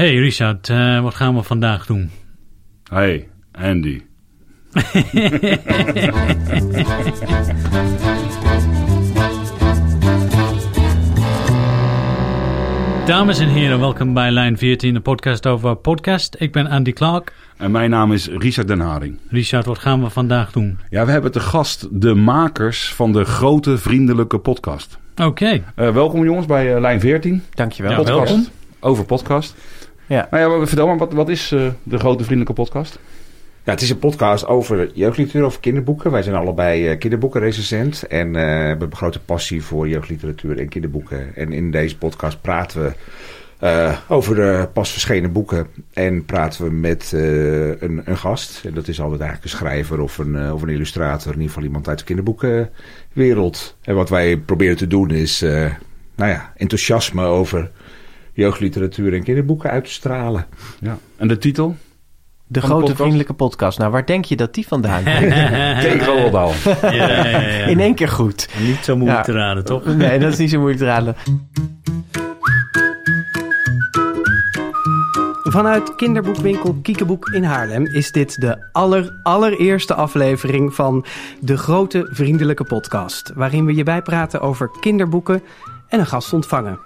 Hey Richard, uh, wat gaan we vandaag doen? Hey, Andy. Dames en heren, welkom bij Lijn 14, de podcast over podcast. Ik ben Andy Clark. En mijn naam is Richard Den Haring. Richard, wat gaan we vandaag doen? Ja, we hebben te gast de makers van de grote vriendelijke podcast. Oké. Okay. Uh, welkom jongens bij uh, Lijn 14. Dankjewel. Ja, podcast welkom. over podcast. Ja. Nou ja, vertel maar, wat, wat is uh, de grote vriendelijke podcast? Ja, het is een podcast over jeugdliteratuur, over kinderboeken. Wij zijn allebei uh, kinderboekenrecensent en uh, hebben een grote passie voor jeugdliteratuur en kinderboeken. En in deze podcast praten we uh, over de pas verschenen boeken en praten we met een, een, gast. En dat is altijd eigenlijk een schrijver of een, of een illustrator, in ieder geval iemand uit de kinderboekenwereld. En wat wij proberen te doen is, nou ja, enthousiasme over jeugdliteratuur en kinderboeken uit te stralen. Ja. En de titel? De grote podcast? vriendelijke podcast. Nou, waar denk je dat die vandaan komt? Tegen Roldaal. Ja, ja, ja, ja. In één keer goed. Niet zo moeilijk te raden, toch? Nee, dat is niet zo moeilijk te raden. Vanuit kinderboekwinkel Kiekeboek in Haarlem is dit de aller, allereerste aflevering van De Grote Vriendelijke Podcast. Waarin we je bijpraten over kinderboeken en een gast ontvangen.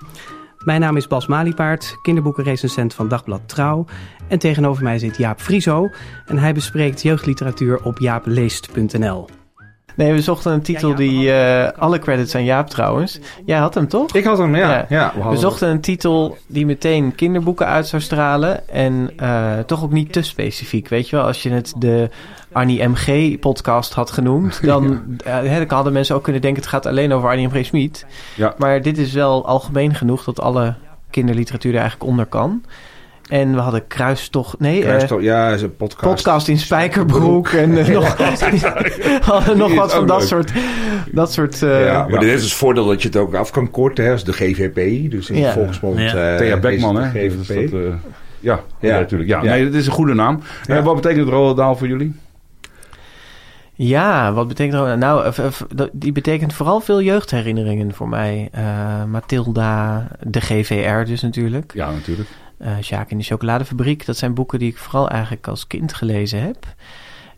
Mijn naam is Bas Maliepaard, kinderboekenrecensent van Dagblad Trouw. En tegenover mij zit Jaap Frieso en hij bespreekt jeugdliteratuur op jaapleest.nl. Nee, we zochten een titel ja, die... Uh, alle credits aan Jaap trouwens. Jij had hem toch? Ik had hem, ja. ja. ja we, we zochten een titel die meteen kinderboeken uit zou stralen. En uh, toch ook niet te specifiek. Weet je wel, als je het de Arnie M.G. podcast had genoemd... dan uh, hadden mensen ook kunnen denken... het gaat alleen over Arnie M.G. Smit. Ja. Maar dit is wel algemeen genoeg... dat alle kinderliteratuur er eigenlijk onder kan... En we hadden Kruistocht... Nee, Kruistocht, uh, ja, is een podcast. Podcast in Spijkerbroek. En uh, nog, hadden nog wat van dat leuk. soort... Dat soort uh, ja, maar ja. dit is het voordeel dat je het ook af kan korten. Hè, als de GVP. Dus in ja. volksmond... Ja. Thea Beckman, hè? GVP. Dat, ja, ja, natuurlijk. Ja, nee, dat is een goede naam. wat betekent Roosendaal voor jullie? Ja, wat betekent? Nou, die betekent vooral veel jeugdherinneringen voor mij. Uh, Matilda, de GVR dus natuurlijk. Ja, natuurlijk. Uh, Sjaak in de chocoladefabriek. Dat zijn boeken die ik vooral eigenlijk als kind gelezen heb.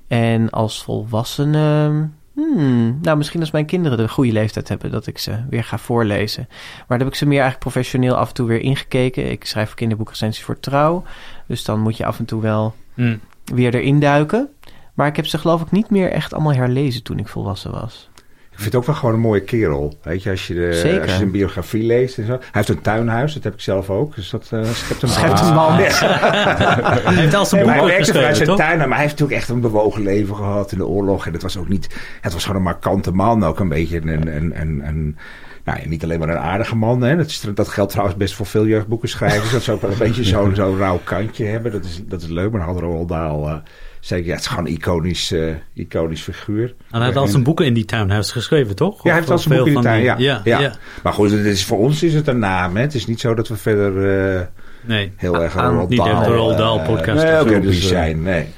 En als volwassene... Hmm, nou, misschien als mijn kinderen de goede leeftijd hebben... dat ik ze weer ga voorlezen. Maar dan heb ik ze meer eigenlijk professioneel af en toe weer ingekeken. Ik schrijf kinderboekrecensies voor Trouw. Dus dan moet je af en toe wel hmm. weer erin duiken. Maar ik heb ze geloof ik niet meer echt allemaal herlezen toen ik volwassen was. Ik vind het ook wel gewoon een mooie kerel. Weet je, als je, de, Zeker. als je zijn biografie leest en zo. Hij heeft een tuinhuis, dat heb ik zelf ook. Dus dat uh, schept hem Schept hem man. hij heeft al zijn boek geschreven, zijn toch? tuin, maar hij heeft natuurlijk echt een bewogen leven gehad in de oorlog. En het was ook niet... Het was gewoon een markante man. Ook een beetje een... een, een, een nou, ja, niet alleen maar een aardige man. Hè. Dat, is, dat geldt trouwens best voor veel jeugdboekenschrijvers. dat ze ook wel een beetje zo'n zo rauw kantje hebben. Dat is, dat is leuk. Maar hadden Roald Dahl... Uh, Zeker, ja, het is gewoon een iconisch, uh, iconisch figuur. En hij heeft al zijn boeken in die tuinhuis geschreven, toch? Ja, hij heeft al zijn boeken in die tuin, ja. ja, ja. ja. Maar goed, het is, voor ons is het een naam. Hè. Het is niet zo dat we verder uh, nee. heel erg aan, Roald Niet Dahl, echt de Roald Dahl uh, podcast. Nee, dus, zijn. Nee.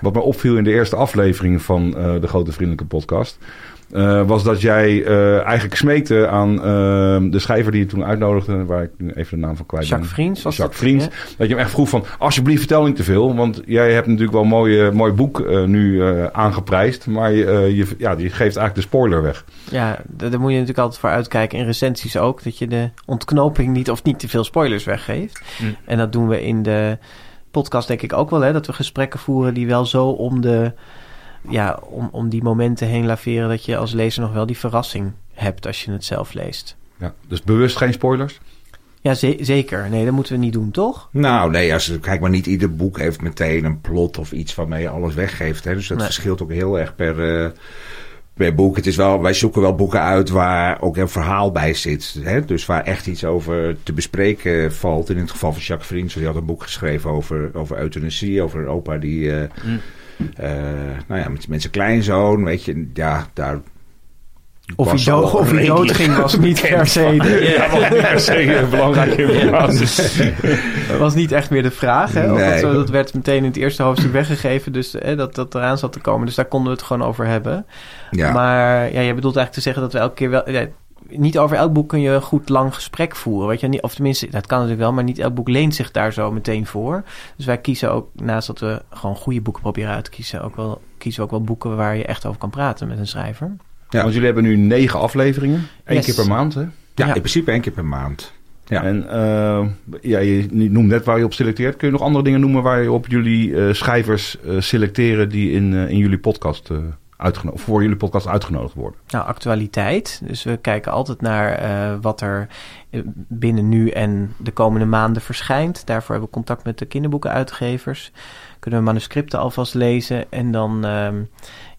Wat mij opviel in de eerste aflevering van uh, de Grote Vriendelijke Podcast... Uh, was dat jij uh, eigenlijk smeekte aan uh, de schrijver die je toen uitnodigde, waar ik nu even de naam van kwijt ben. Jacques Vriends was Jacques dat, Vriends. Dat je hem echt vroeg van, alsjeblieft vertel niet te veel, want jij hebt natuurlijk wel een mooie, mooi boek nu aangeprijsd, maar je, je, ja, je geeft eigenlijk de spoiler weg. Ja, daar moet je natuurlijk altijd voor uitkijken, in recensies ook, dat je de ontknoping niet of niet te veel spoilers weggeeft. Mm. En dat doen we in de podcast denk ik ook wel, hè, dat we gesprekken voeren die wel zo om de ja, om, om die momenten heen laveren dat je als lezer nog wel die verrassing hebt als je het zelf leest. Ja, dus bewust geen spoilers? Ja, ze zeker. Nee, dat moeten we niet doen, toch? Nou, nee, als, kijk maar, niet ieder boek heeft meteen een plot of iets waarmee je alles weggeeft. Hè? Dus dat Nee. verschilt ook heel erg per, uh, per boek. Het is wel, wij zoeken wel boeken uit waar ook een verhaal bij zit. Hè? Dus waar echt iets over te bespreken valt. In het geval van Jacques Vriends, die had een boek geschreven over, over euthanasie, over een opa die... Uh, Mm. Uh, nou ja, met, met zijn kleinzoon, weet je, ja, daar. Of hij, dood, of hij dood ging was niet per se, de, Ja, was niet per se een belangrijke informatie. was niet echt meer de vraag. Hè? Nee. dat, zo, dat werd meteen in het eerste hoofdstuk weggegeven, dus hè, dat dat eraan zat te komen. Dus daar konden we het gewoon over hebben. Ja, Maar ja, je bedoelt eigenlijk te zeggen dat we elke keer wel... Ja, niet over elk boek kun je een goed lang gesprek voeren. Weet je, of tenminste, dat kan natuurlijk wel, maar niet elk boek leent zich daar zo meteen voor. Dus wij kiezen ook, naast dat we gewoon goede boeken proberen uit te kiezen, ook wel, kiezen we ook wel boeken waar je echt over kan praten met een schrijver. Ja. Want jullie hebben nu negen afleveringen. Eén Yes. keer per maand, hè? Ja, Ja. in principe één keer per maand. Ja. En eh, ja, je noemt net waar je op selecteert. Kun je nog andere dingen noemen waar je op jullie eh, schrijvers eh, selecteren die in, eh, in jullie podcast eh uitgenodigd, voor jullie podcast uitgenodigd worden? Nou, actualiteit. Dus we kijken altijd naar eh, wat er binnen nu en de komende maanden verschijnt. Daarvoor hebben we contact met de kinderboekenuitgevers. Kunnen we manuscripten alvast lezen. En dan, ehm,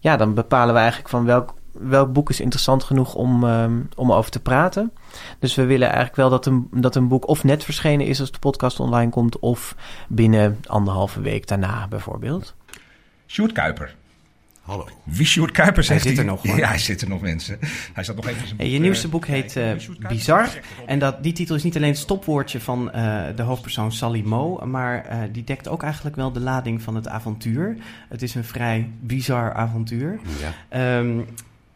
ja, dan bepalen we eigenlijk van welk, welk boek is interessant genoeg om, ehm, om over te praten. Dus we willen eigenlijk wel dat een, dat een boek of net verschenen is als de podcast online komt... of binnen anderhalve week daarna bijvoorbeeld. Sjoerd Kuiper. Hallo. Wie Sjoerd Kuiper zegt zit er hij? nog, hoor. Ja, hij zit er nog, mensen. Hij zat nog even in zijn boek, je nieuwste eh, boek heet eh, Kuiper? Bizar. En dat, die titel is niet alleen het stopwoordje van eh, de hoofdpersoon Sally Mo, maar eh, die dekt ook eigenlijk wel de lading van het avontuur. Het is een vrij bizar avontuur. Ja. Ehm,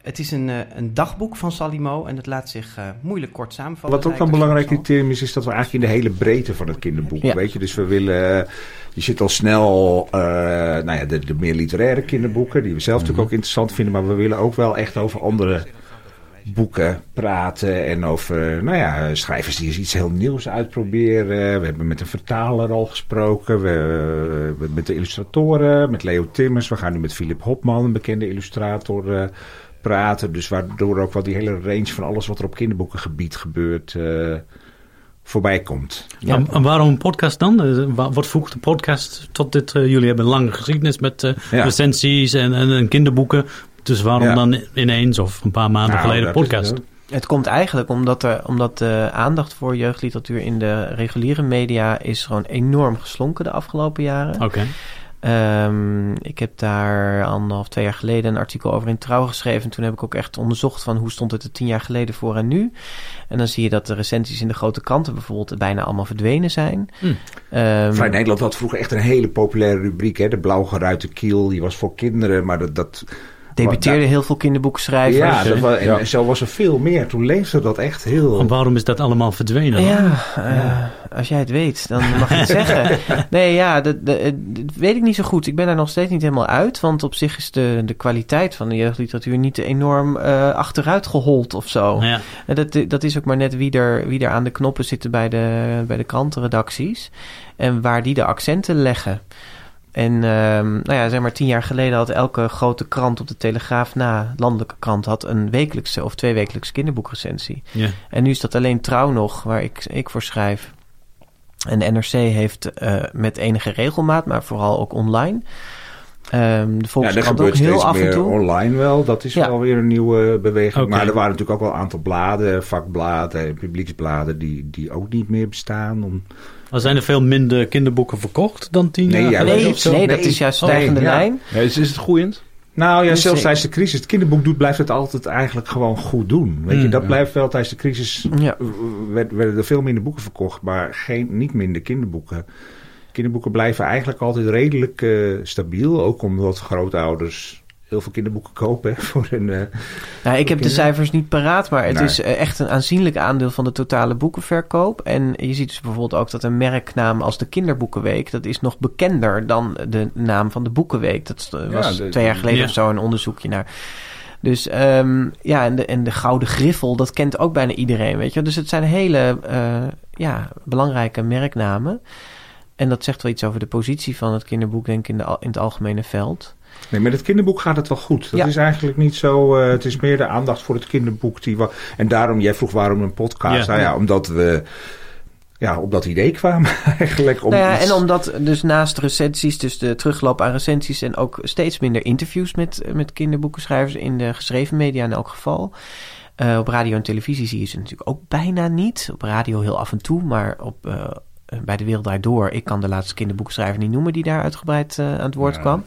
het is een, eh, een dagboek van Sally Mo en het laat zich eh, moeilijk kort samenvatten. Wat ook een lijkt het belangrijk criterium is, is dat we eigenlijk in de hele breedte van het kinderboek, Ja. weet je. Dus we willen, je zit al snel, eh, nou ja, de, de meer literaire kinderboeken, die we zelf natuurlijk ook interessant vinden, maar we willen ook wel echt over andere boeken praten en over, nou ja, schrijvers die eens iets heel nieuws uitproberen. We hebben met een vertaler al gesproken, we, we- met de illustratoren, met Leo Timmers. We gaan nu met Philip Hopman, een bekende illustrator, eh, praten. Dus waardoor ook wel die hele range van alles wat er op kinderboekengebied gebeurt eh, voorbij komt. Ja. En, waarom een podcast dan? Eh, wa- Wat voegt de podcast tot dit? eh, jullie hebben een lange geschiedenis met Ja. recensies en, en, en kinderboeken. Dus waarom Ja. dan ineens of een paar maanden Nou, geleden podcast? Het komt eigenlijk omdat, er, omdat de aandacht voor jeugdliteratuur in de reguliere media is gewoon enorm geslonken de afgelopen jaren. Oké. Ehm, ik heb daar anderhalf, twee jaar geleden een artikel over in Trouw geschreven. En toen heb ik ook echt onderzocht van hoe stond het er tien jaar geleden voor en nu. En dan zie je dat de recensies in de grote kranten bijvoorbeeld bijna allemaal verdwenen zijn. Hm. Ehm, Vrij Nederland had vroeger echt een hele populaire rubriek. Hè? De blauw geruite kiel, die was voor kinderen. Maar dat, dat, debuteerden heel veel kinderboekschrijvers. ja, dat was, en Ja. zo was er veel meer. Toen leefde dat echt heel... En waarom is dat allemaal verdwenen? Ja, eh, als jij het weet, dan mag je het zeggen. Nee, ja, dat, dat, dat weet ik niet zo goed. Ik ben daar nog steeds niet helemaal uit. Want op zich is de, de kwaliteit van de jeugdliteratuur niet enorm eh achteruit gehold of zo. Ja. En dat, dat is ook maar net wie er, wie er aan de knoppen zitten bij de, bij de krantenredacties. En waar die de accenten leggen. En ehm, nou ja, zeg maar tien jaar geleden had elke grote krant op de Telegraaf na, landelijke krant, had een wekelijkse of tweewekelijkse kinderboekrecensie. Ja. En nu is dat alleen Trouw nog, waar ik, ik voor schrijf. En de NRC heeft eh, met enige regelmaat, maar vooral ook online. Ehm de ja, er Volkskrant ook gebeurt heel steeds af en meer toe. online wel. Dat is Ja. wel weer een nieuwe beweging. Maar er waren natuurlijk ook wel een aantal bladen, vakbladen, publieksbladen... die, die ook niet meer bestaan. Om... Maar zijn er veel minder kinderboeken verkocht dan tien Nee, jaar ja, geleden Nee, nee, dat is juist Oh, stijgende lijn. Ja, is, is het groeiend? Nou ja, zelfs tijdens de crisis. Het kinderboek doet, blijft het altijd eigenlijk gewoon goed doen. Weet je, Mm, dat ja. blijft wel tijdens de crisis. Ja. werden er veel minder boeken verkocht, maar geen, niet minder kinderboeken. Kinderboeken blijven eigenlijk altijd redelijk eh, stabiel. Ook omdat grootouders heel veel kinderboeken kopen hè, voor hun. eh, Nou, ik heb de cijfers niet paraat, maar het Nee. is eh, echt een aanzienlijk aandeel van de totale boekenverkoop. En je ziet dus bijvoorbeeld ook dat een merknaam als de Kinderboekenweek, dat is nog bekender dan de naam van de Boekenweek. Dat was de- twee jaar geleden ja. of zo een onderzoekje naar. Dus ehm, ja, en de, en de Gouden Griffel, dat kent ook bijna iedereen, weet je. Dus het zijn hele eh, ja, belangrijke merknamen. En dat zegt wel iets over de positie van het kinderboek, denk ik, in, de, in het algemene veld. Nee, met het kinderboek gaat het wel goed. Dat Ja. is eigenlijk niet zo. eh, het is meer de aandacht voor het kinderboek. Die wa- en daarom, jij vroeg waarom een podcast. Ja. Nou ja, omdat we ja, op dat idee kwamen eigenlijk. Om nou ja, iets- en omdat dus naast recensies, dus de terugloop aan recensies en ook steeds minder interviews met, met kinderboekenschrijvers in de geschreven media in elk geval. Eh, op radio en televisie zie je ze natuurlijk ook bijna niet. Op radio heel af en toe, maar op, eh, bij de Wereld Draait Door, ik kan de laatste kinderboekschrijver niet noemen die daar uitgebreid eh, aan het woord Ja. kwam.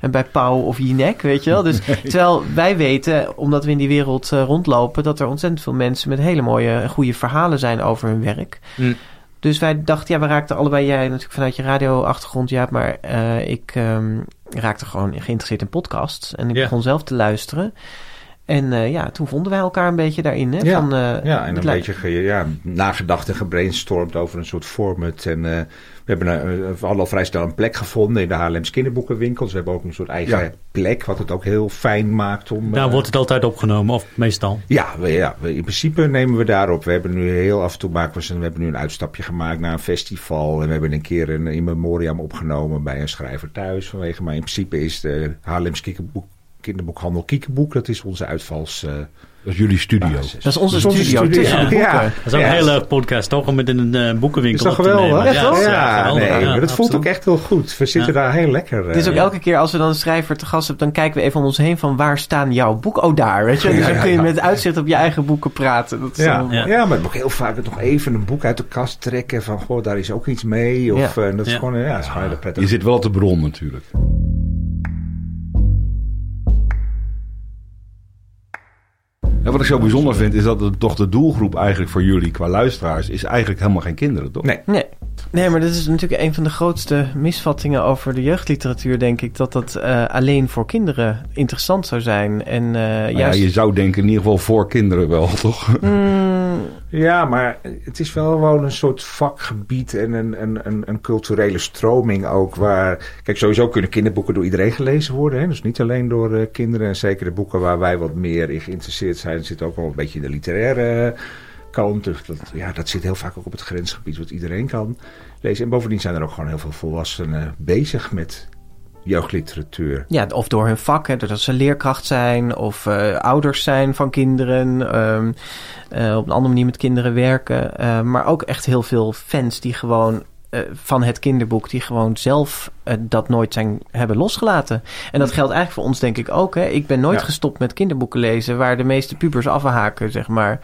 En bij Pauw of Jinek, weet je wel. Dus, Terwijl wij weten, omdat we in die wereld eh, rondlopen, dat er ontzettend veel mensen met hele mooie en goede verhalen zijn over hun werk. Hm. Dus wij dachten, ja, we raakten allebei, jij natuurlijk vanuit je radioachtergrond, ja, maar eh, ik ehm, raakte gewoon geïnteresseerd in podcasts. En ik begon zelf te luisteren. En eh, ja, toen vonden wij elkaar een beetje daarin. Hè, Ja. van, eh, Ja, en een lijkt- beetje ge, ja, nagedacht en gebrainstormd over een soort format. En eh, we hebben een, we hadden al vrij snel een plek gevonden in de Haarlems kinderboekenwinkel. Dus we hebben ook een soort eigen Ja. plek, wat het ook heel fijn maakt om... Daar eh, wordt het altijd opgenomen, of meestal. Ja, we, ja we- in principe nemen we daarop. We hebben nu heel af en toe maken we, ze- we hebben nu een uitstapje gemaakt naar een festival. En we hebben een keer een in memoriam opgenomen bij een schrijver thuis vanwege. Maar in principe is de Haarlems kinderboek, kinderboekhandel Kiekenboek, dat is onze uitvals. eh, Dat is jullie studio. basis. Dat is onze Dat studio tussen de boeken. Ja, Dat is ook ja. een hele podcast, toch? Om het in een eh, Is boekenwinkel dat op te nemen. Echt wel? Ja, geweldig. nee, Ja, maar dat voelt ook echt heel goed. We zitten Ja. daar heel lekker. Het is ook eh, elke keer als we dan een schrijver te gast hebben, dan kijken we even om ons heen van waar staan jouw boeken? Oh, daar, weet je. Dus dan kun je met uitzicht op je eigen boeken praten. Dat is Ja, Ja. ja. maar ook heel vaak nog even een boek uit de kast trekken van, goh, daar is ook iets mee. Of, Ja. eh, dat is Ja. gewoon, eh, ja, dat is gewoon heel prettig. Je zit wel op de bron natuurlijk. Wat ik zo bijzonder vind, is dat het toch de doelgroep eigenlijk voor jullie qua luisteraars is eigenlijk helemaal geen kinderen, toch? Nee. Nee. Nee, maar dat is natuurlijk een van de grootste misvattingen over de jeugdliteratuur, denk ik. Dat dat eh, alleen voor kinderen interessant zou zijn. En eh, Nou ja, juist... je zou denken in ieder geval voor kinderen wel, toch? Mm, Ja, maar het is wel gewoon een soort vakgebied en een, een, een, een culturele stroming ook. Waar, kijk, sowieso kunnen kinderboeken door iedereen gelezen worden. Hè? Dus niet alleen door eh, kinderen. En zeker de boeken waar wij wat meer in geïnteresseerd zijn, zitten ook wel een beetje in de literaire kant. Dus dat, ja, dat zit heel vaak ook op het grensgebied wat iedereen kan lezen. En bovendien zijn er ook gewoon heel veel volwassenen bezig met jeugdliteratuur. Ja, of door hun vak, hè, doordat ze leerkracht zijn of eh, ouders zijn van kinderen, ehm, eh, op een andere manier met kinderen werken. Eh, maar ook echt heel veel fans die gewoon van het kinderboek, die gewoon zelf dat nooit zijn, hebben losgelaten. En dat geldt eigenlijk voor ons denk ik ook. Hè. Ik ben nooit Ja. gestopt met kinderboeken lezen, waar de meeste pubers afhaken, zeg maar.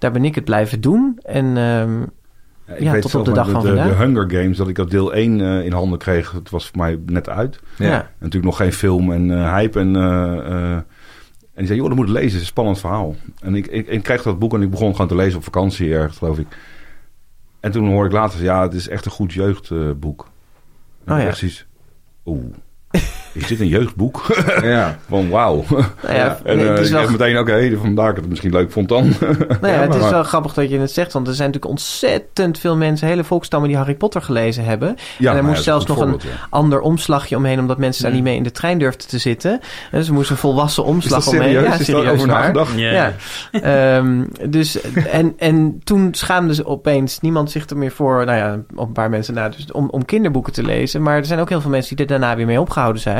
Daar ben ik het blijven doen. En ehm, Ja, tot op de dag van de, vandaag. de Hunger Games, dat ik dat deel 1 eh, in handen kreeg, het was voor mij net uit. ja. En natuurlijk nog geen film en eh, hype. En, eh, en die zei, joh, dat moet je lezen, het is een spannend verhaal. En ik, ik, ik kreeg dat boek en ik begon gewoon te lezen op vakantie ergens, geloof ik. En toen hoorde ik later, ja, het is echt een goed jeugdboek. Oh ja. Precies. Oeh, is dit een jeugdboek? Ja. Van wauw. Nou ja, En nee, eh, het is wel meteen, oké, vandaar dat ik het misschien leuk vond dan. Nou ja, Ja, het is wel grappig dat je het zegt, want er zijn natuurlijk ontzettend veel mensen, hele volkstammen die Harry Potter gelezen hebben. Ja, en er nou ja, moest zelfs dat nog een ander omslagje omheen, omdat mensen daar niet mee in de trein durfden te zitten. En ze moesten een volwassen omslag dat omheen. serieus? Ja, is serieus over waar. nagedacht? Ja, Ja. Ehm, dus, en, en toen schaamde ze opeens niemand zich er meer voor, nou ja, op een paar mensen na, dus om, om kinderboeken te lezen. Maar er zijn ook heel veel mensen die er daarna weer mee opgehouden zijn.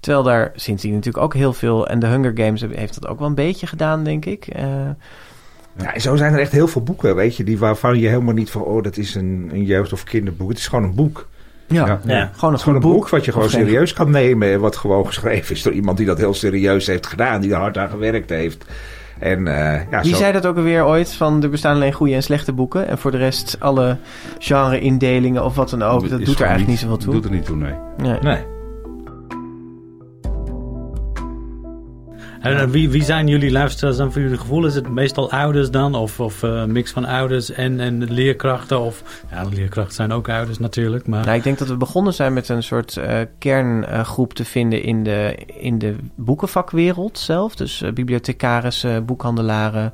Terwijl daar sindsdien natuurlijk ook heel veel, en de Hunger Games heeft dat ook wel een beetje gedaan, denk ik. Eh, Ja, en zo zijn er echt heel veel boeken, weet je, die waarvan je helemaal niet van, oh, dat is een, een jeugd- of kinderboek. Het is gewoon een boek. ja, Ja. Ja. gewoon een Het is gewoon goed een boek wat je gewoon serieus kan nemen. En wat gewoon geschreven is door iemand die dat heel serieus heeft gedaan. Die er hard aan gewerkt heeft. En eh, ja, Wie zo, zei dat ook alweer ooit? Van er bestaan alleen goede en slechte boeken. En voor de rest alle genre-indelingen of wat dan ook. Dat Is doet er eigenlijk niet zoveel toe. Doet er niet toe, nee. Nee. Nee. En eh, wie, wie zijn jullie luisteraars dan voor jullie gevoel? Is het meestal ouders dan? Of, of eh, een mix van ouders en, en leerkrachten? Of, ja, leerkrachten zijn ook ouders natuurlijk. Maar Nou, ik denk dat we begonnen zijn met een soort eh, kerngroep te vinden in de, in de boekenvakwereld zelf. Dus eh, bibliothecarissen, boekhandelaren,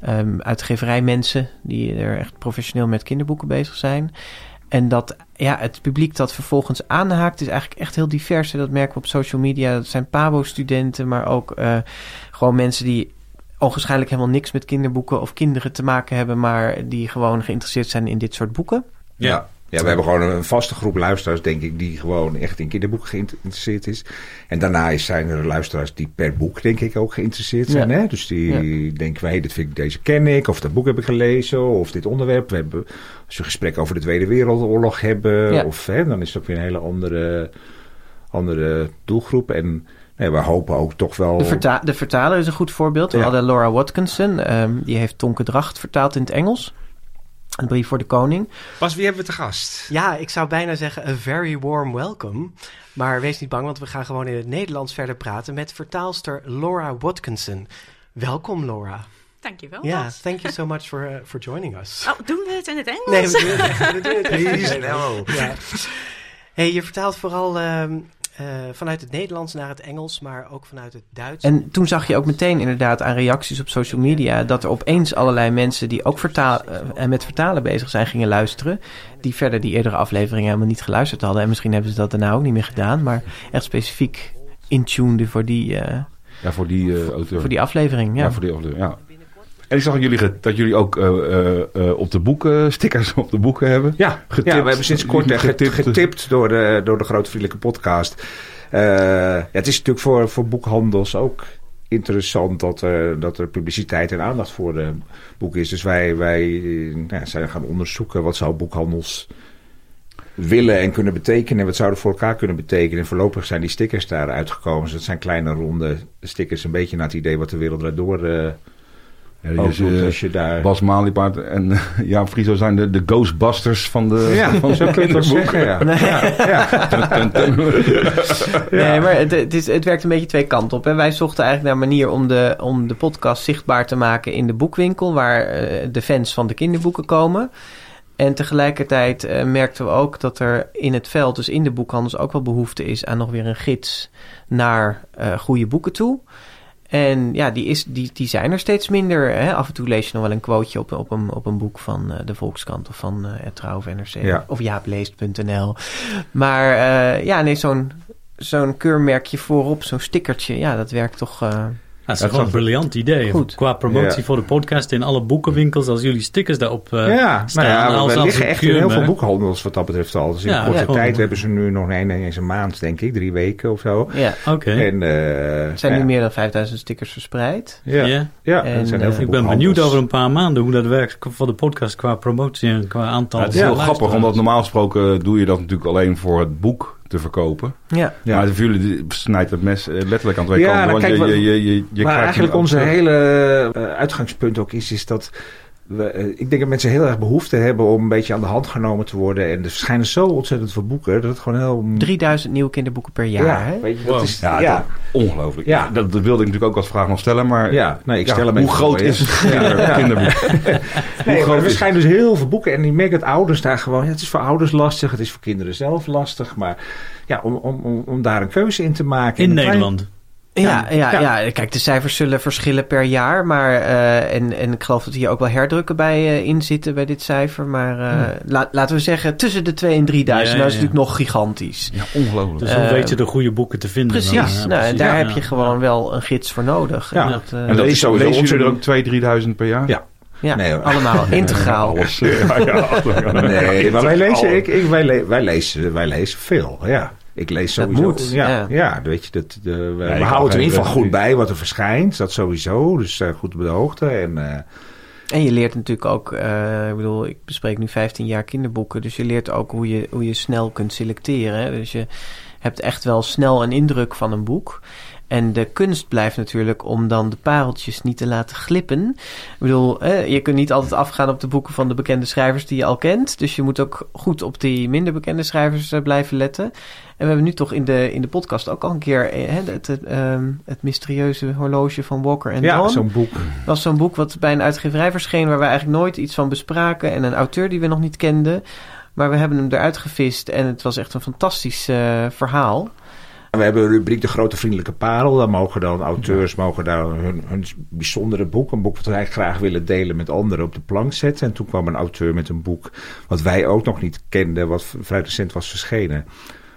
ehm uitgeverijmensen die er echt professioneel met kinderboeken bezig zijn. En dat ja, het publiek dat vervolgens aanhaakt is eigenlijk echt heel divers. hè. Dat merken we op social media. Dat zijn PABO-studenten, maar ook eh, gewoon mensen die onwaarschijnlijk helemaal niks met kinderboeken of kinderen te maken hebben, maar die gewoon geïnteresseerd zijn in dit soort boeken. Ja. ja, we hebben gewoon een vaste groep luisteraars, denk ik, die gewoon echt in kinderboeken geïnteresseerd is. En daarna zijn er luisteraars die per boek, denk ik, ook geïnteresseerd zijn. Ja. Hè? Dus die denken, hey, dit vind ik, deze ken ik, of dat boek heb ik gelezen, of dit onderwerp. We hebben, als we een gesprek over de Tweede Wereldoorlog hebben, Ja. of, hè, dan is het ook weer een hele andere, andere doelgroep. En nee, we hopen ook toch wel... De, verta- de vertaler is een goed voorbeeld. We Ja. hadden Laura Watkinson. ehm, die heeft Tonke Dracht vertaald in het Engels. Een brief voor de koning. Bas, wie hebben we te gast? Ja, ik zou bijna zeggen a very warm welcome. Maar wees niet bang, want we gaan gewoon in het Nederlands verder praten met vertaalster Laura Watkinson. Welkom Laura. Dankjewel. Ja, thank you so much for, uh, for joining us. Oh, doen we het in het Engels? Nee, we doen het, we doen het in het Please, Engels. no. Ja. Hey, je vertaalt vooral ehm, eh, vanuit het Nederlands naar het Engels, maar ook vanuit het Duits. En toen zag je ook meteen inderdaad aan reacties op social media dat er opeens allerlei mensen die ook vertaal, eh, met vertalen bezig zijn gingen luisteren. Die verder die eerdere afleveringen helemaal niet geluisterd hadden. En misschien hebben ze dat daarna ook niet meer gedaan, maar echt specifiek intuned voor die, eh, Ja, voor die auteur. voor die aflevering. ja. Ja. voor die auteur, ja. En ik zag dat jullie, dat jullie ook eh, eh, eh, op de boeken, stickers op de boeken hebben. Ja, Getipt. ja we hebben sinds kort Getipt. getipt, door, de, door de Grote Vriendelijke Podcast. Ja, het is natuurlijk voor, voor boekhandels ook interessant dat, er dat er publiciteit en aandacht voor de boek is. Dus wij, wij nou ja, zijn gaan onderzoeken wat zou boekhandels willen en kunnen betekenen. En wat zouden voor elkaar kunnen betekenen. En voorlopig zijn die stickers daar uitgekomen. Dus dat zijn kleine ronde stickers. Een beetje naar het idee wat de wereld daardoor eh Ja, ook eh, Als je daar... Bas Maliepaard en eh, Jaap Frieso zijn de, de Ghostbusters van de ja, van zo kun je het kinderboek. zeggen. Ja. Ja, ja. Nee, maar het, het, is, het werkt een beetje twee kanten op. En wij zochten eigenlijk naar een manier om de, om de podcast zichtbaar te maken in de boekwinkel, waar eh, de fans van de kinderboeken komen. En tegelijkertijd merkten we ook dat er in het veld, dus in de boekhandels, ook wel behoefte is aan nog weer een gids naar eh, goede boeken toe. En ja, die, is, die, die zijn er steeds minder. Hè? Af en toe lees je nog wel een quoteje op, op, een, op een boek van eh, de Volkskrant of van eh het Trouw of NRC. Ja. Of jaapleest.nl. Maar eh, ja, nee, zo'n zo'n keurmerkje voorop, zo'n stickertje, ja, dat werkt toch. Dat is gewoon een briljant idee. Goed. Qua promotie Ja. voor de podcast in alle boekenwinkels. Als jullie stickers daarop eh ja, staan. nou ja, als, we als liggen echt in heel veel boekhandels wat dat betreft al. Dus in Ja, korte ja, gewoon- tijd hebben ze nu nog nee, nee, eens een maand, denk ik. Drie weken of zo. ja, Oké. En, eh, er zijn ja, nu meer dan 5000 stickers verspreid. Ja, Ja. ja. En, er zijn heel eh, veel Ik ben benieuwd over een paar maanden hoe dat werkt voor de podcast qua promotie en qua aantal. Ja, het is heel grappig, omdat normaal gesproken doe je dat natuurlijk alleen voor het boek te verkopen. Ja, Ja. Maar voor jullie snijdt het mes eh, letterlijk aan twee Ja, kanten. nou, Want kijk, je, je, je, je, je maar krijgt eigenlijk onze hele eh, uitgangspunt ook is, is dat we, eh, ik denk dat mensen heel erg behoefte hebben om een beetje aan de hand genomen te worden. En er verschijnen zo ontzettend veel boeken dat het gewoon heel... 3000 nieuwe kinderboeken per jaar. ja, hè? weet je, dat Wow. is... Ja, Ja, dat- ongelooflijk. Ja. Dat, dat wilde ik natuurlijk ook als vraag nog stellen, maar ja. nee, ik ja, stel hem hoe groot is het kinder- kinderboek? Nee, maar groot er is verschijnen dus heel veel boeken. En ik merk dat ouders daar gewoon... Ja, het is voor ouders lastig, het is voor kinderen zelf lastig. Maar ja, om, om, om, om daar een keuze in te maken... In klein- Nederland. Ja, ja, Ja. ja. kijk, de cijfers zullen verschillen per jaar. Maar, eh, en, en ik geloof dat hier ook wel herdrukken bij eh, in zitten bij dit cijfer. Maar eh, la- laten we zeggen tussen de 2 en 3000. Ja, nou is natuurlijk nog gigantisch. Ja, ongelooflijk. Dus hoe Eh, weet je de goede boeken te vinden? Precies. dan? Ja, nou, en precies. daar Ja, heb ja. je gewoon wel een gids voor nodig. Ja. En dat, eh, en dat lees is sowieso lezen er ook 2.000, 3.000 per jaar? Ja. ja, Nee, allemaal integraal. Alles. Ja, ja. Nee, maar wij lezen, ik, ik, wij, le- wij, lezen, wij lezen veel, ja. Ik lees Dat sowieso. moet, ja, ja. ja. weet je, dat, de, we, ik we houden het in ieder geval goed bij wat er verschijnt. Dat sowieso, dus eh, goed op de hoogte. En, eh, En je leert natuurlijk ook, eh, ik bedoel, ik bespreek nu 15 jaar kinderboeken. Dus je leert ook hoe je, hoe je snel kunt selecteren. Dus je hebt echt wel snel een indruk van een boek. En de kunst blijft natuurlijk om dan de pareltjes niet te laten glippen. Ik bedoel, eh, je kunt niet altijd afgaan op de boeken van de bekende schrijvers die je al kent. Dus je moet ook goed op die minder bekende schrijvers eh, blijven letten. En we hebben nu toch in de, in de podcast ook al een keer eh, het, het, ehm, het mysterieuze horloge van Walker en ja, Dawn zo'n boek. was zo'n boek wat bij een uitgeverij verscheen... waar we eigenlijk nooit iets van bespraken... en een auteur die we nog niet kenden. Maar we hebben hem eruit gevist en het was echt een fantastisch eh, verhaal. We hebben een rubriek De Grote Vriendelijke Parel. Daar mogen dan auteurs mogen daar hun, hun bijzondere boek, een boek wat wij graag willen delen met anderen, op de plank zetten. En toen kwam een auteur met een boek wat wij ook nog niet kenden, wat vrij recent was verschenen.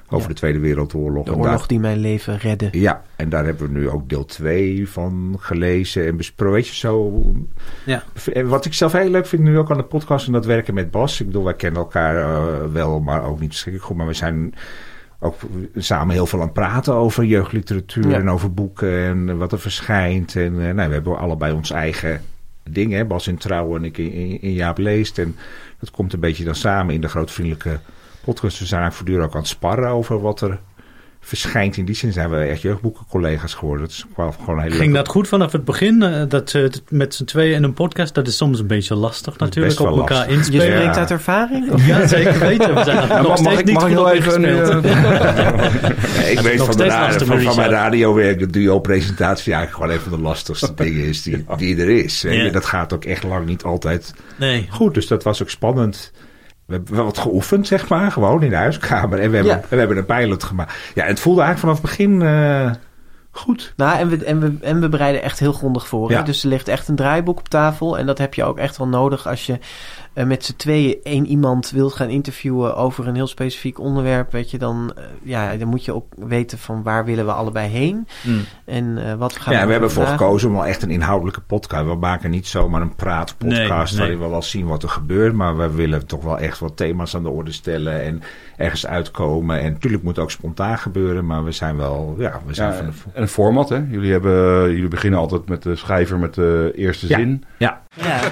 Over Ja. de Tweede Wereldoorlog. De oorlog daar- die mijn leven redde. Ja, en daar hebben we nu ook deel 2 van gelezen en besproken. Weet je zo. Ja. En wat ik zelf heel leuk vind nu ook aan de podcast en dat werken met Bas. Ik bedoel, wij kennen elkaar eh, wel, maar ook niet verschrikkelijk goed. Maar we zijn ook samen heel veel aan praten over jeugdliteratuur Ja. en over boeken en wat er verschijnt. En eh, nou, we hebben allebei ons eigen ding. Hè? Bas in Trouw en ik in, in, in Jaap Leest. En dat komt een beetje dan samen in de grootvriendelijke podcast. We zijn eigenlijk voortdurend ook aan het sparren over wat er verschijnt. In die zin zijn we echt jeugdboekencollega's geworden. Dat is gewoon hele Ging leuke- dat goed vanaf het begin? eh, dat met z'n tweeën in een podcast, dat is soms een beetje lastig natuurlijk. Op elkaar lastig. Je inspelen. Ja. spreekt uit ervaring? Of? Ja, zeker weten. We zijn Ja, nog mag, steeds ik, niet mag ik goed heel even... eh, ik weet van, de van, van mijn radiowerk dat duo-presentatie eigenlijk gewoon een van de lastigste dingen is die, die er is. je. Ja. Dat gaat ook echt lang niet altijd Nee. goed. Dus dat was ook spannend. We hebben wel wat geoefend, zeg maar. Gewoon in de huiskamer. En we hebben, Ja. we hebben een pilot gemaakt. Ja, het voelde eigenlijk vanaf het begin eh, goed. Nou, en we, en, we, en we bereiden echt heel grondig voor. Ja. Dus er ligt echt een draaiboek op tafel. En dat heb je ook echt wel nodig als je eh, met z'n tweeën één iemand wilt gaan interviewen over een heel specifiek onderwerp. Weet je, dan, eh, ja, dan moet je ook weten van waar willen we allebei heen. En eh, wat gaan Ja, we hebben ervoor gekozen om wel echt een inhoudelijke podcast. We maken niet zomaar een praatpodcast Nee, nee. waarin we wel zien wat er gebeurt. Maar we willen toch wel echt wat thema's aan de orde stellen en ergens uitkomen. En natuurlijk moet het ook spontaan gebeuren, maar we zijn wel, ja, we zijn Ja, van de... en een format, hè? Jullie, hebben, jullie beginnen altijd met de schrijver met de eerste Ja. zin. Ja, Ja.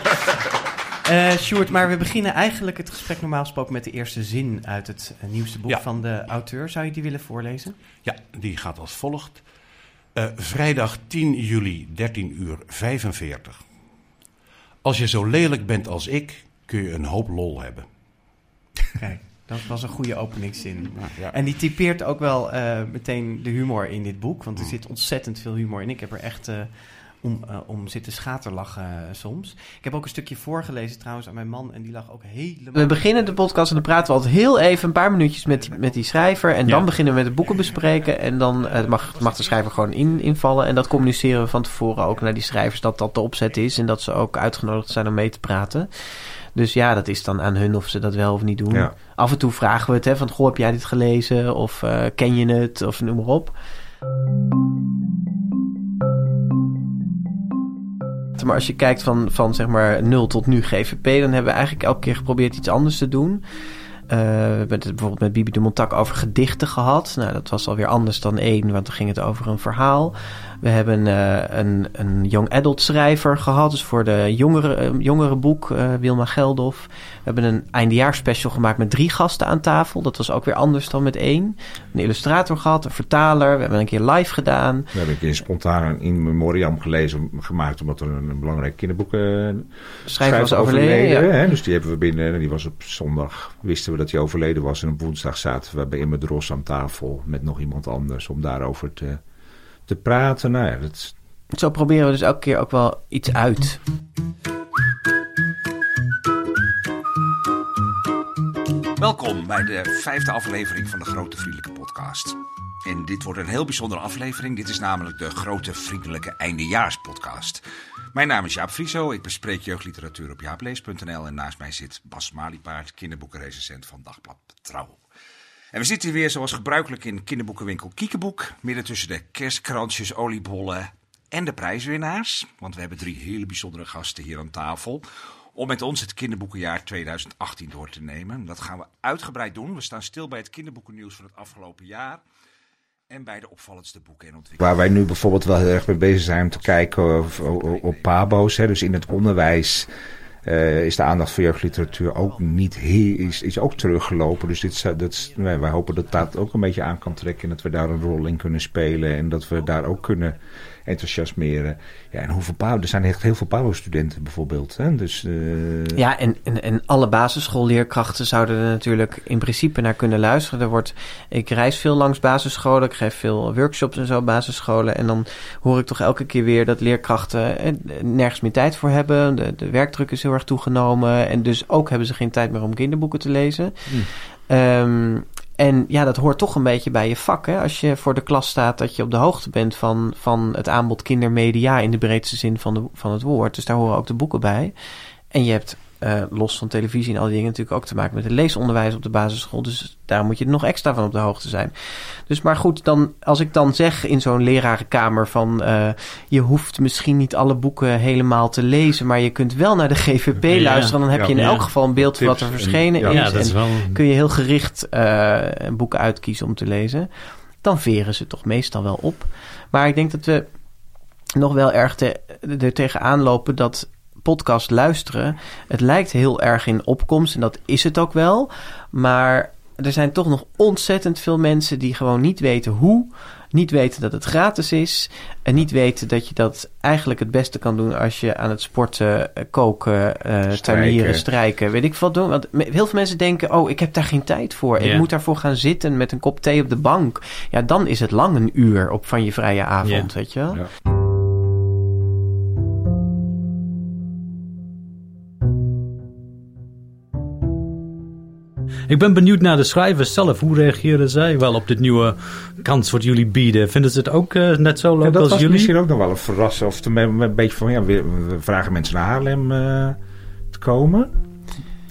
Eh Sjoerd, maar we beginnen eigenlijk het gesprek normaal gesproken met de eerste zin uit het eh, nieuwste boek Ja. van de auteur. Zou je die willen voorlezen? Ja, die gaat als volgt. Eh, vrijdag 10 juli, 13 uur 45. Als je zo lelijk bent als ik, kun je een hoop lol hebben. Kijk, dat was een goede openingszin. ja. En die typeert ook wel eh, meteen de humor in dit boek. Mm. Want er zit ontzettend veel humor in. Ik heb er echt eh, om, eh, om zitten schaterlachen soms. Ik heb ook een stukje voorgelezen trouwens aan mijn man. En die lag ook helemaal... We beginnen de podcast en dan praten we altijd heel even een paar minuutjes met, die- met die schrijver. En dan Ja. beginnen we met de boeken bespreken. En dan mag, mag de schrijver gewoon in, invallen. En dat communiceren we van tevoren ook naar die schrijvers dat dat de opzet is. En dat ze ook uitgenodigd zijn om mee te praten. Dus ja, dat is dan aan hun of ze dat wel of niet doen. Ja. Af en toe vragen we het, hè, van goh, heb jij dit gelezen? Of eh, ken je het? Of noem maar op. Maar als je kijkt van, van zeg maar 0 tot nu GVP, dan hebben we eigenlijk elke keer geprobeerd iets anders te doen. Eh, we hebben het bijvoorbeeld met Bibi de Montak over gedichten gehad. Nou, dat was alweer anders dan één, want dan ging het over een verhaal. We hebben eh, een, een young adult schrijver gehad, dus voor de jongere, eh, jongere boek, eh, Wilma Geldof. We hebben een eindejaarsspecial gemaakt met drie gasten aan tafel. Dat was ook weer anders dan met één. Een illustrator gehad, een vertaler. We hebben een keer live gedaan. we hebben een keer spontaan een in memoriam gelezen, gemaakt omdat er een, een belangrijk kinderboek eh, Schrijver was overleden. ja. hè? Dus die hebben we binnen. Die was op zondag, wisten we dat hij overleden was. En op woensdag zaten we bij Emma Dros aan tafel met nog iemand anders om daarover te, te praten. Nou ja, dat Zo proberen we dus elke keer ook wel iets uit. Welkom bij de vijfde aflevering van de Grote Vriendelijke Podcast. En dit wordt een heel bijzondere aflevering. Dit is namelijk de Grote Vriendelijke Eindejaarspodcast. Mijn naam is Jaap Frieso. Ik bespreek jeugdliteratuur op jaaplees.nl. En naast mij zit Bas Maliepaard, kinderboekenrecensent van Dagblad Trouw. En we zitten weer zoals gebruikelijk in kinderboekenwinkel Kiekeboek. Midden tussen de kerstkransjes, oliebollen en de prijswinnaars. Want we hebben drie hele bijzondere gasten hier aan tafel. Om met ons het kinderboekenjaar 2018 door te nemen. Dat gaan we uitgebreid doen. We staan stil bij het kinderboekennieuws van het afgelopen jaar. En bij de opvallendste boeken en ontwikkelingen. Waar wij nu bijvoorbeeld wel heel erg mee bezig zijn om te kijken op, op, op pabo's. Hè, dus in het onderwijs eh, is de aandacht voor jeugdliteratuur ook niet is, is ook teruggelopen. Dus dit, zou- dat, wij, wij hopen dat dat ook een beetje aan kan trekken. En dat we daar een rol in kunnen spelen. En dat we daar ook kunnen enthousiasmeren. Ja, en hoeveel pabo, er zijn echt heel veel pabo-studenten bijvoorbeeld. Hè? Dus, eh, Ja, en, en, en alle basisschoolleerkrachten zouden er natuurlijk in principe naar kunnen luisteren. Er wordt, ik reis veel langs basisscholen, ik geef veel workshops en zo op basisscholen. En dan hoor ik toch elke keer weer dat leerkrachten eh, nergens meer tijd voor hebben. De, de werkdruk is heel erg toegenomen. En dus ook hebben ze geen tijd meer om kinderboeken te lezen. Ehm, en ja, dat hoort toch een beetje bij je vak. Hè? Als je voor de klas staat, dat je op de hoogte bent van, van het aanbod kindermedia in de breedste zin van, de, van het woord. Dus daar horen ook de boeken bij. En je hebt eh, los van televisie en al die dingen natuurlijk ook te maken met het leesonderwijs op de basisschool. Dus daar moet je nog extra van op de hoogte zijn. Dus maar goed, dan, als ik dan zeg in zo'n lerarenkamer van eh, je hoeft misschien niet alle boeken helemaal te lezen, maar je kunt wel naar de GVP Ja, luisteren. Dan heb ja, je in ja. elk geval een beeld van wat er en- verschenen is. Dat is En wel... kun je heel gericht eh, boeken uitkiezen om te lezen. Dan veren ze toch meestal wel op. Maar ik denk dat we nog wel erg te, er tegenaan lopen dat podcast luisteren. Het lijkt heel erg in opkomst en dat is het ook wel. Maar er zijn toch nog ontzettend veel mensen die gewoon niet weten hoe. Niet weten dat het gratis is. En niet weten dat je dat eigenlijk het beste kan doen als je aan het sporten, eh, koken, eh tuinieren, strijken, weet ik wat doen. Want heel veel mensen denken, oh, ik heb daar geen tijd voor. Ik moet daarvoor gaan zitten met een kop thee op de bank. Ja, dan is het lang een uur op van je vrije avond, weet je wel. Ja. Ik ben benieuwd naar de schrijvers zelf. Hoe reageren zij wel op dit nieuwe kans wat jullie bieden? Vinden ze het ook eh, net zo leuk Ja, dat als was jullie? misschien ook nog wel een verrassing. Of een, een beetje van, ja, we, vragen mensen naar Haarlem eh, te komen.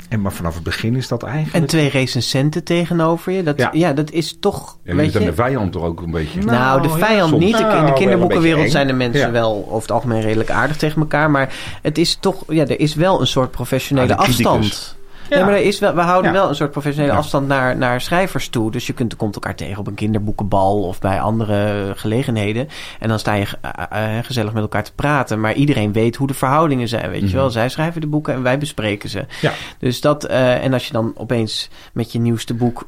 En maar vanaf het begin is dat En eigenlijk... twee recensenten tegenover je. Dat, ja. Ja. dat is toch. Ja, weet je, de vijand toch ook een beetje. Nou, de ja, vijand niet. De- Nou, In de een kinderboekenwereld zijn de mensen Ja. wel over het algemeen redelijk aardig tegen elkaar. Maar het is toch, ja, er is wel een soort professionele Ah, afstand. Ja. maar er is wel, we houden Ja. wel een soort professionele Ja. afstand naar, naar schrijvers toe. Dus je kunt, komt elkaar tegen op een kinderboekenbal of bij andere gelegenheden. En dan sta je eh, eh, gezellig met elkaar te praten. Maar iedereen weet hoe de verhoudingen zijn, weet je wel. Zij schrijven de boeken en wij bespreken ze. Ja. Dus dat, eh, en als je dan opeens met je nieuwste boek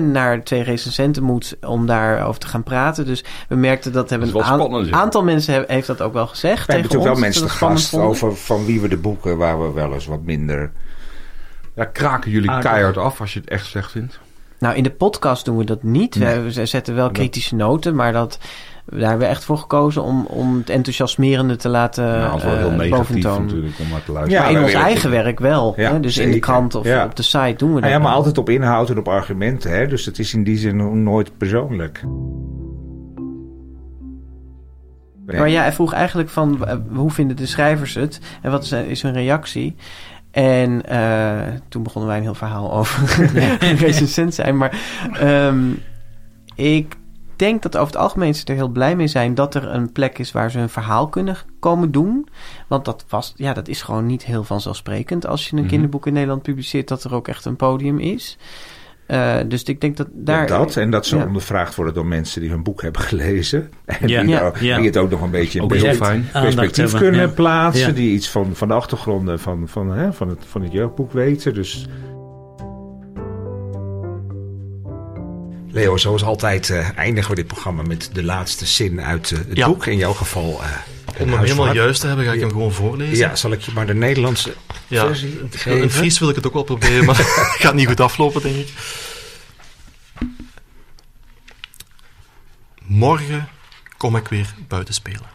naar twee recensenten moet om daarover te gaan praten. Dus we merkten dat hebben Dat een aantal mensen he- heeft dat ook wel gezegd. We hebben tegen natuurlijk wel ons, mensen te gast over van wie we de boeken waar we wel eens wat minder... Ja, kraken jullie keihard af als je het echt slecht vindt? Nou, in de podcast doen we dat niet. Nee. We zetten wel kritische noten, maar dat, daar hebben we echt voor gekozen om, om het enthousiasmerende te laten nou, dat wel heel eh, negatief natuurlijk om naar te Ja, luisteren. Maar in ons eigen werk wel. Ja, hè? Dus in de krant of Ja. op de site doen we dat. Nou ja, maar wel. altijd op inhoud en op argumenten. Hè? Dus het is in die zin nooit persoonlijk. Nee. Maar ja, hij vroeg eigenlijk van eh, hoe vinden de schrijvers het en wat is, is hun reactie? En eh, toen begonnen wij een heel verhaal over recensent zijn. Maar ehm, ik denk dat over het algemeen ze er heel blij mee zijn dat er een plek is waar ze hun verhaal kunnen komen doen. Want dat, was, ja, dat is gewoon niet heel vanzelfsprekend als je een Mhm. kinderboek in Nederland publiceert, dat er ook echt een podium is. Eh, dus ik denk dat daar. Ja, dat en dat ze Ja. ondervraagd worden door mensen die hun boek hebben gelezen. En Ja. die, Ja. nou- Ja. die het ook nog een beetje in Ook beeld- heel fijn. Aandacht perspectief hebben, kunnen ja. plaatsen. Ja. Die iets van, van de achtergronden van, van, hè, van, het, van het jeugdboek weten. Dus Leo, zoals altijd eh, eindigen we dit programma met de laatste zin uit eh, het Ja. boek. In jouw geval eh, Om hem helemaal juist te hebben, ga ik hem gewoon voorlezen. Ja, zal ik je maar de Nederlandse Ja. versie In geven? Fries wil ik het ook wel proberen, maar het gaat niet goed aflopen, denk ik. Morgen kom ik weer buiten spelen.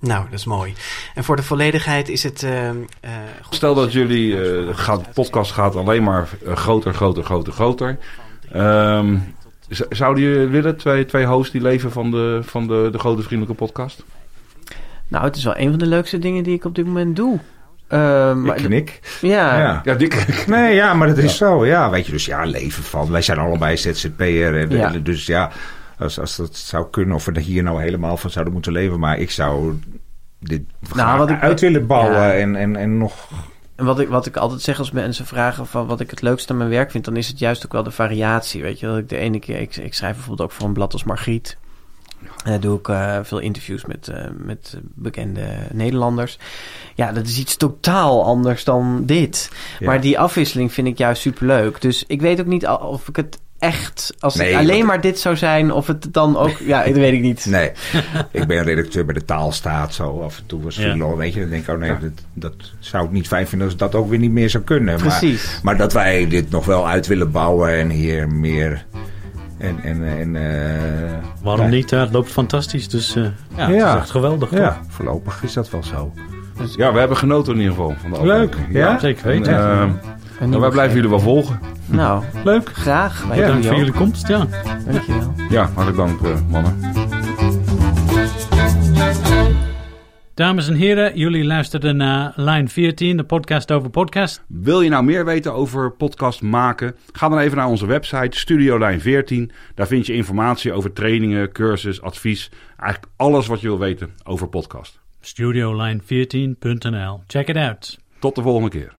Nou, dat is mooi. En voor de volledigheid is het... eh, eh, goed Stel dat jullie, eh gaat, de podcast gaat alleen maar eh, groter, groter, groter, groter. Ehm, z- zouden jullie willen, twee, twee hosts die leven van de, van de, de grote vriendelijke podcast? Nou, het is wel een van de leukste dingen die ik op dit moment doe. Maar Ik knik. Ja, Ja. Nee, ja, maar dat is zo. Ja, weet je, dus ja, leven van. Wij zijn allebei ZZP'er. En, Ja. en dus ja, als, als dat zou kunnen, of we er hier nou helemaal van zouden moeten leven. Maar ik zou dit graag wat ik- uit willen bouwen Ja. en, en, en nog... En wat ik, wat ik altijd zeg als mensen vragen van wat ik het leukste aan mijn werk vind, dan is het juist ook wel de variatie. Weet je, dat ik de ene keer, ik, ik schrijf bijvoorbeeld ook voor een blad als Margriet. En daar doe ik eh, veel interviews met, eh, met bekende Nederlanders. Ja, dat is iets totaal anders dan dit. Ja. Maar die afwisseling vind ik juist superleuk. Dus ik weet ook niet of ik het echt, als Nee, het alleen want- maar dit zou zijn, of het dan ook, ja, dat weet ik niet. Nee, ik ben redacteur bij de taalstaat. Zo af en toe was Ja. weet je. Dan denk ik, oh nee, dat, dat zou ik niet fijn vinden als dat ook weer niet meer zou kunnen. Maar, Precies. maar dat wij dit nog wel uit willen bouwen en hier meer... En, en, en, eh, Waarom ja. niet? hè? Het loopt fantastisch. Dus eh, ja, het is echt geweldig. toch? Ja, voorlopig is dat wel zo. Ja, we hebben genoten in ieder geval van de Leuk, ja? Zeker En, weten. Een nou, wij blijven jullie wel volgen. Nou, Leuk. graag. Wij Ja, Dank jullie voor ook. jullie komst. Ja. Dankjewel. Ja, hartelijk dank eh, mannen. Dames en heren, jullie luisterden naar Line 14, de podcast over podcast. Wil je nou meer weten over podcast maken? Ga dan even naar onze website Studiolijn 14. Daar vind je informatie over trainingen, cursus, advies. Eigenlijk alles wat je wil weten over podcast. Studioline14.nl. Check it out. Tot de volgende keer.